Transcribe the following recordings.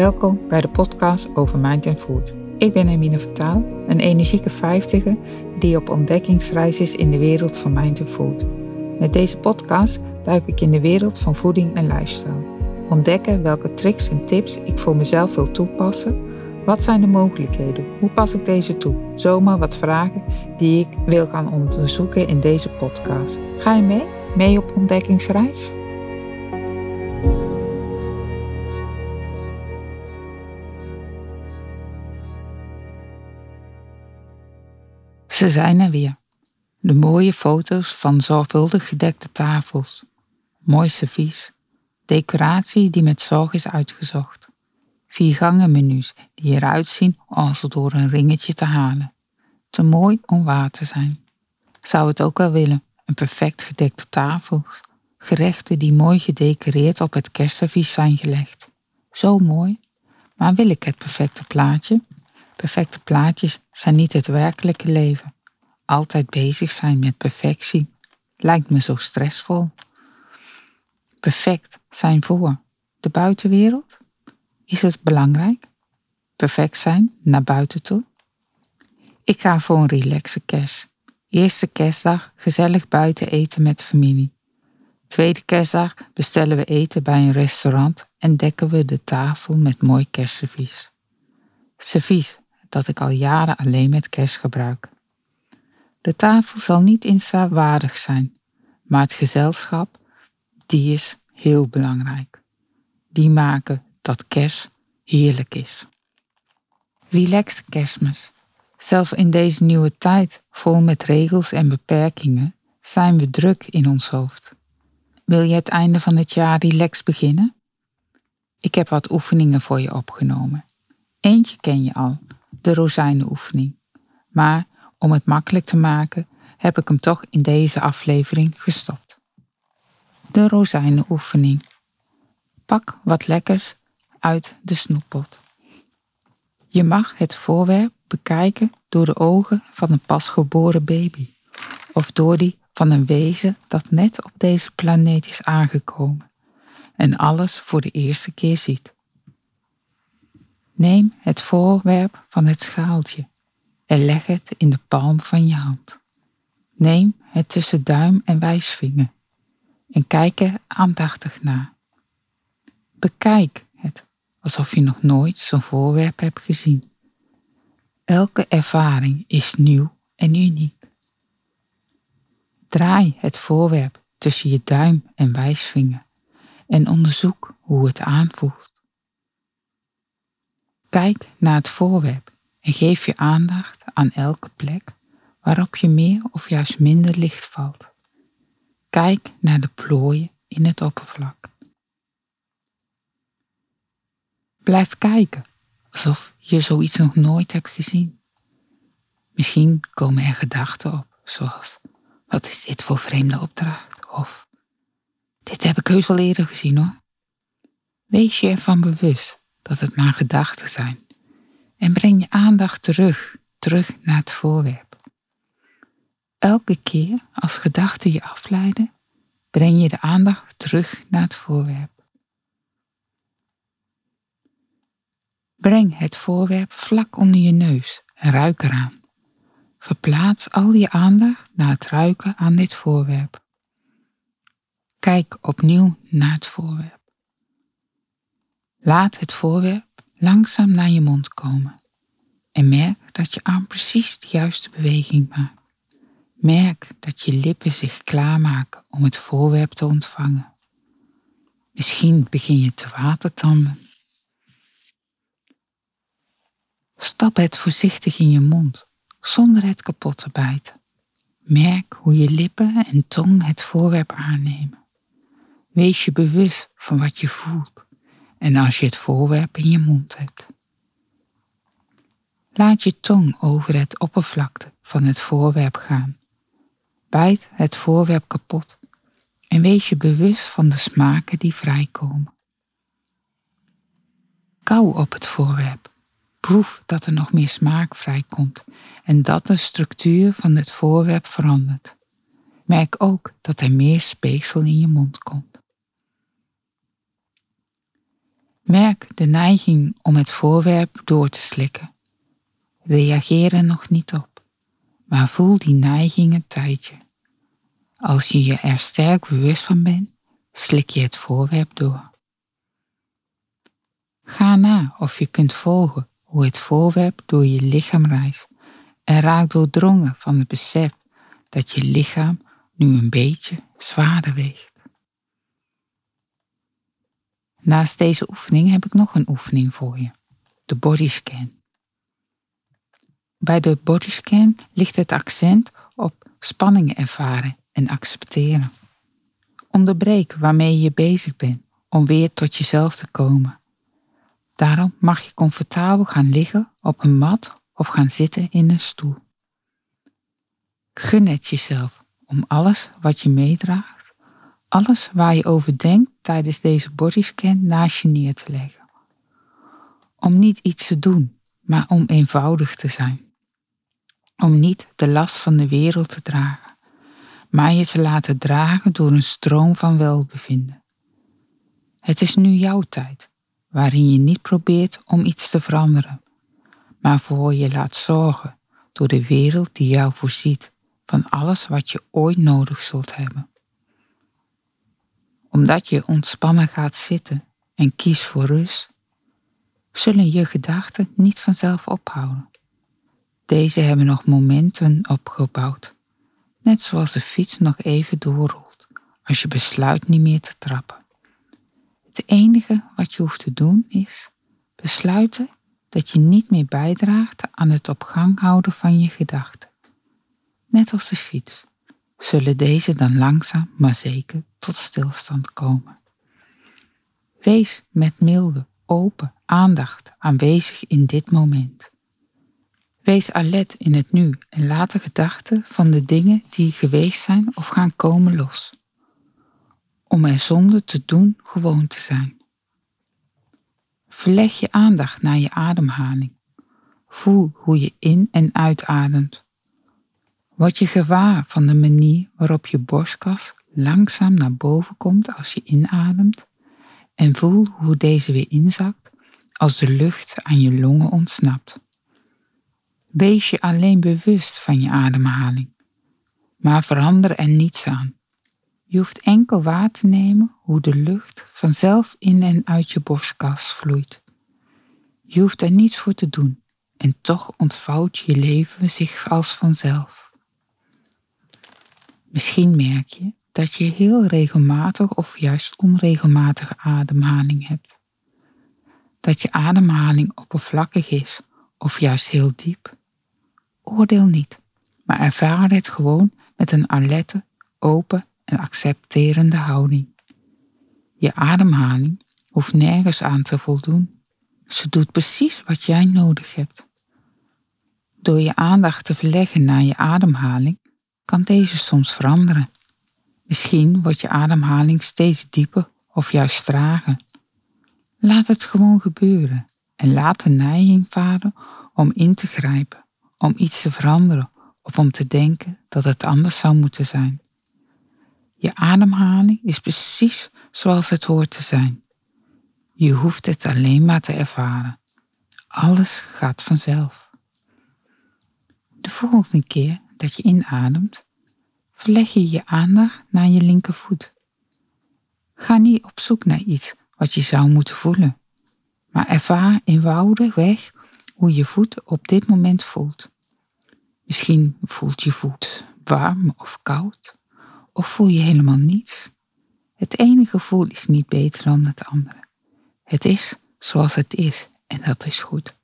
Welkom bij de podcast over Mind and Food. Ik ben Emine Vertaal, een energieke vijftiger die op ontdekkingsreis is in de wereld van Mind and Food. Met deze podcast duik ik in de wereld van voeding en lifestyle. Ontdekken welke tricks en tips ik voor mezelf wil toepassen. Wat zijn de mogelijkheden? Hoe pas ik deze toe? Zomaar wat vragen die ik wil gaan onderzoeken in deze podcast. Ga je mee? Mee op ontdekkingsreis? Ze zijn er weer. De mooie foto's van zorgvuldig gedekte tafels. Mooi servies. Decoratie die met zorg is uitgezocht. Vier gangen menus die eruit zien als door een ringetje te halen. Te mooi om waar te zijn. Zou het ook wel willen, een perfect gedekte tafel. Gerechten die mooi gedecoreerd op het kerstservies zijn gelegd. Zo mooi. Maar wil ik het perfecte plaatje? Perfecte plaatjes zijn niet het werkelijke leven. Altijd bezig zijn met perfectie lijkt me zo stressvol. Perfect zijn voor de buitenwereld? Is het belangrijk? Perfect zijn naar buiten toe? Ik ga voor een relaxe kerst. Eerste kerstdag gezellig buiten eten met familie. Tweede kerstdag bestellen we eten bij een restaurant en dekken we de tafel met mooi kerstservies. Servies dat ik al jaren alleen met kerst gebruik. De tafel zal niet instaarwaardig zijn, maar het gezelschap, die is heel belangrijk. Die maken dat kerst heerlijk is. Relax kerstmis. Zelfs in deze nieuwe tijd, vol met regels en beperkingen, zijn we druk in ons hoofd. Wil je het einde van het jaar relax beginnen? Ik heb wat oefeningen voor je opgenomen. Eentje ken je al, de rozijnenoefening. Maar om het makkelijk te maken, heb ik hem toch in deze aflevering gestopt. De rozijnenoefening. Pak wat lekkers uit de snoeppot. Je mag het voorwerp bekijken door de ogen van een pasgeboren baby of door die van een wezen dat net op deze planeet is aangekomen en alles voor de eerste keer ziet. Neem het voorwerp van het schaaltje en leg het in de palm van je hand. Neem het tussen duim en wijsvinger en kijk er aandachtig naar. Bekijk het alsof je nog nooit zo'n voorwerp hebt gezien. Elke ervaring is nieuw en uniek. Draai het voorwerp tussen je duim en wijsvinger en onderzoek hoe het aanvoelt. Kijk naar het voorwerp en geef je aandacht aan elke plek waarop je meer of juist minder licht valt. Kijk naar de plooien in het oppervlak. Blijf kijken, alsof je zoiets nog nooit hebt gezien. Misschien komen er gedachten op, zoals: wat is dit voor vreemde opdracht? Of dit heb ik heus al eerder gezien hoor. Wees je ervan bewust dat het maar gedachten zijn en breng je aandacht terug, terug naar het voorwerp. Elke keer als gedachten je afleiden, breng je de aandacht terug naar het voorwerp. Breng het voorwerp vlak onder je neus en ruik eraan. Verplaats al je aandacht naar het ruiken aan dit voorwerp. Kijk opnieuw naar het voorwerp. Laat het voorwerp langzaam naar je mond komen en merk dat je arm precies de juiste beweging maakt. Merk dat je lippen zich klaarmaken om het voorwerp te ontvangen. Misschien begin je te watertanden. Stap het voorzichtig in je mond, zonder het kapot te bijten. Merk hoe je lippen en tong het voorwerp aannemen. Wees je bewust van wat je voelt en als je het voorwerp in je mond hebt. Laat je tong over het oppervlakte van het voorwerp gaan. Bijt het voorwerp kapot en wees je bewust van de smaken die vrijkomen. Kauw op het voorwerp. Proef dat er nog meer smaak vrijkomt en dat de structuur van het voorwerp verandert. Merk ook dat er meer speeksel in je mond komt. Merk de neiging om het voorwerp door te slikken. Reageer er nog niet op, maar voel die neiging een tijdje. Als je je er sterk bewust van bent, slik je het voorwerp door. Ga na of je kunt volgen hoe het voorwerp door je lichaam reist en raak doordrongen van het besef dat je lichaam nu een beetje zwaarder weegt. Naast deze oefening heb ik nog een oefening voor je, de bodyscan. Bij de bodyscan ligt het accent op spanningen ervaren en accepteren. Onderbreek waarmee je bezig bent om weer tot jezelf te komen. Daarom mag je comfortabel gaan liggen op een mat of gaan zitten in een stoel. Gun het jezelf om alles wat je meedraagt, alles waar je over denkt tijdens deze bodyscan naast je neer te leggen. Om niet iets te doen, maar om eenvoudig te zijn. Om niet de last van de wereld te dragen, maar je te laten dragen door een stroom van welbevinden. Het is nu jouw tijd, waarin je niet probeert om iets te veranderen, maar voor je laat zorgen door de wereld die jou voorziet van alles wat je ooit nodig zult hebben. Omdat je ontspannen gaat zitten en kiest voor rust, zullen je gedachten niet vanzelf ophouden. Deze hebben nog momenten opgebouwd, net zoals de fiets nog even doorrolt als je besluit niet meer te trappen. Het enige wat je hoeft te doen is besluiten dat je niet meer bijdraagt aan het op gang houden van je gedachten. Net als de fiets zullen deze dan langzaam maar zeker tot stilstand komen. Wees met milde, open aandacht aanwezig in dit moment. Wees alert in het nu en laat de gedachten van de dingen die geweest zijn of gaan komen los. Om er zonder te doen gewoon te zijn. Verleg je aandacht naar je ademhaling. Voel hoe je in- en uitademt. Word je gewaar van de manier waarop je borstkas langzaam naar boven komt als je inademt en voel hoe deze weer inzakt als de lucht aan je longen ontsnapt. Wees je alleen bewust van je ademhaling, maar verander er niets aan. Je hoeft enkel waar te nemen hoe de lucht vanzelf in en uit je borstkas vloeit. Je hoeft er niets voor te doen en toch ontvouwt je leven zich als vanzelf. Misschien merk je dat je heel regelmatig of juist onregelmatige ademhaling hebt. Dat je ademhaling oppervlakkig is of juist heel diep. Oordeel niet, maar ervaar het gewoon met een alerte, open en accepterende houding. Je ademhaling hoeft nergens aan te voldoen. Ze doet precies wat jij nodig hebt. Door je aandacht te verleggen naar je ademhaling kan deze soms veranderen. Misschien wordt je ademhaling steeds dieper of juist trager. Laat het gewoon gebeuren en laat de neiging varen om in te grijpen, om iets te veranderen of om te denken dat het anders zou moeten zijn. Je ademhaling is precies zoals het hoort te zijn. Je hoeft het alleen maar te ervaren. Alles gaat vanzelf. De volgende keer dat je inademt, verleg je je aandacht naar je linkervoet. Ga niet op zoek naar iets wat je zou moeten voelen, maar ervaar eenvoudigweg hoe je voet op dit moment voelt. Misschien voelt je voet warm of koud, of voel je helemaal niets. Het ene gevoel is niet beter dan het andere. Het is zoals het is en dat is goed.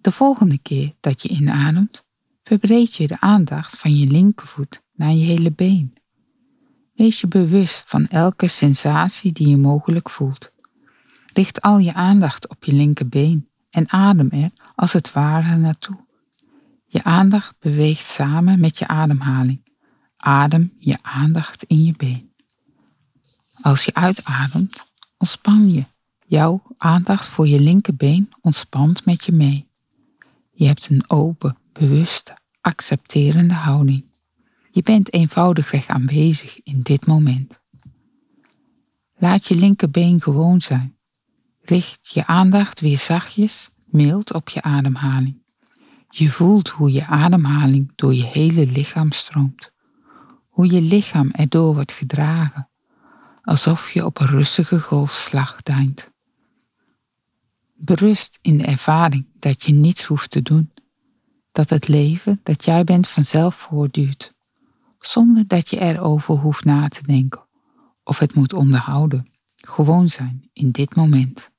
De volgende keer dat je inademt, verbreed je de aandacht van je linkervoet naar je hele been. Wees je bewust van elke sensatie die je mogelijk voelt. Richt al je aandacht op je linkerbeen en adem er als het ware naartoe. Je aandacht beweegt samen met je ademhaling. Adem je aandacht in je been. Als je uitademt, ontspan je. Jouw aandacht voor je linkerbeen ontspant met je mee. Je hebt een open, bewuste, accepterende houding. Je bent eenvoudigweg aanwezig in dit moment. Laat je linkerbeen gewoon zijn, Richt je aandacht weer zachtjes, mild op je ademhaling. Je voelt hoe je ademhaling door je hele lichaam stroomt. Hoe je lichaam erdoor wordt gedragen, alsof je op een rustige golfslag deint. Berust in de ervaring dat je niets hoeft te doen, dat het leven dat jij bent vanzelf voortduurt, zonder dat je erover hoeft na te denken of het moet onderhouden. Gewoon zijn in dit moment.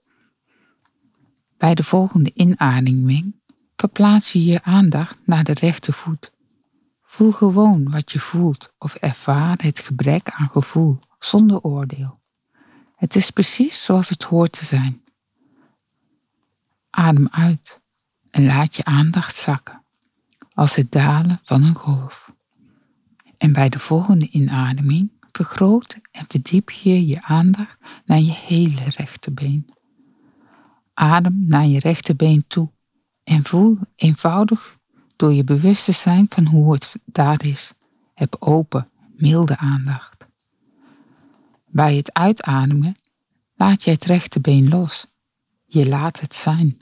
Bij de volgende inademing verplaats je je aandacht naar de rechtervoet. Voel gewoon wat je voelt of ervaar het gebrek aan gevoel zonder oordeel. Het is precies zoals het hoort te zijn. Adem uit en laat je aandacht zakken, als het dalen van een golf. En bij de volgende inademing vergroot en verdiep je je aandacht naar je hele rechterbeen. Adem naar je rechterbeen toe en voel eenvoudig door je bewust te zijn van hoe het daar is. Heb open, milde aandacht. Bij het uitademen laat je het rechterbeen los. Je laat het zijn.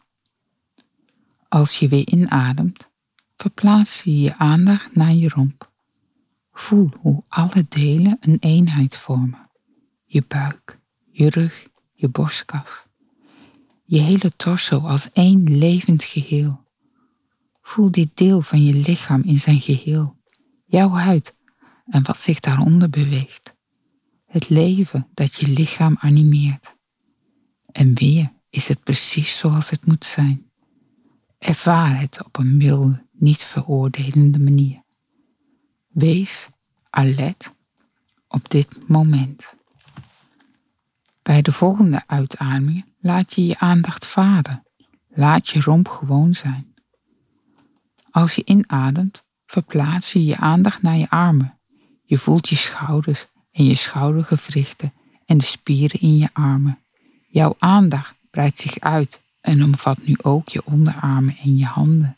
Als je weer inademt, verplaats je je aandacht naar je romp. Voel hoe alle delen een eenheid vormen. Je buik, je rug, je borstkas. Je hele torso als één levend geheel. Voel dit deel van je lichaam in zijn geheel. Jouw huid en wat zich daaronder beweegt. Het leven dat je lichaam animeert. En weer is het precies zoals het moet zijn. Ervaar het op een milde, niet veroordelende manier. Wees alert op dit moment. Bij de volgende uitademing laat je je aandacht varen. Laat je romp gewoon zijn. Als je inademt, verplaats je je aandacht naar je armen. Je voelt je schouders en je schoudergewrichten en de spieren in je armen. Jouw aandacht breidt zich uit en omvat nu ook je onderarmen en je handen.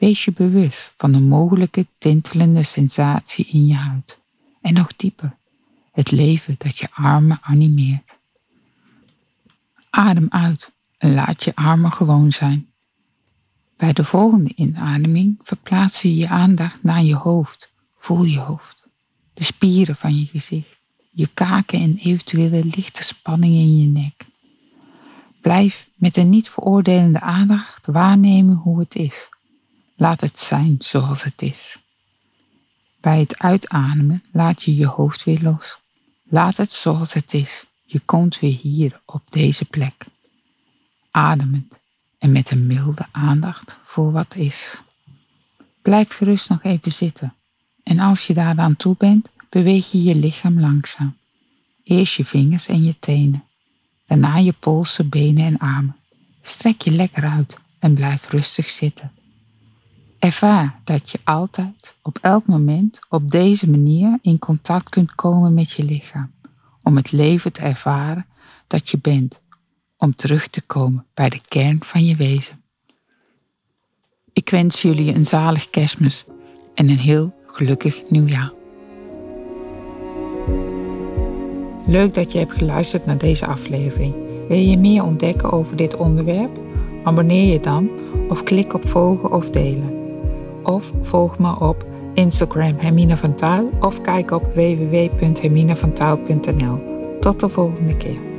Wees je bewust van de mogelijke tintelende sensatie in je huid. En nog dieper, het leven dat je armen animeert. Adem uit en laat je armen gewoon zijn. Bij de volgende inademing verplaats je je aandacht naar je hoofd. Voel je hoofd, de spieren van je gezicht, je kaken en eventuele lichte spanning in je nek. Blijf met een niet veroordelende aandacht waarnemen hoe het is. Laat het zijn zoals het is. Bij het uitademen laat je je hoofd weer los. Laat het zoals het is. Je komt weer hier op deze plek. Ademend en met een milde aandacht voor wat is. Blijf gerust nog even zitten. En als je daaraan toe bent, beweeg je je lichaam langzaam. Eerst je vingers en je tenen. Daarna je polsen, benen en armen. Strek je lekker uit en blijf rustig zitten. Ervaar dat je altijd, op elk moment, op deze manier in contact kunt komen met je lichaam. Om het leven te ervaren dat je bent. Om terug te komen bij de kern van je wezen. Ik wens jullie een zalig kerstmis en een heel gelukkig nieuwjaar. Leuk dat je hebt geluisterd naar deze aflevering. Wil je meer ontdekken over dit onderwerp? Abonneer je dan of klik op volgen of delen. Of volg me op Instagram Hermine van Tuil of kijk op www.herminevantuil.nl. Tot de volgende keer.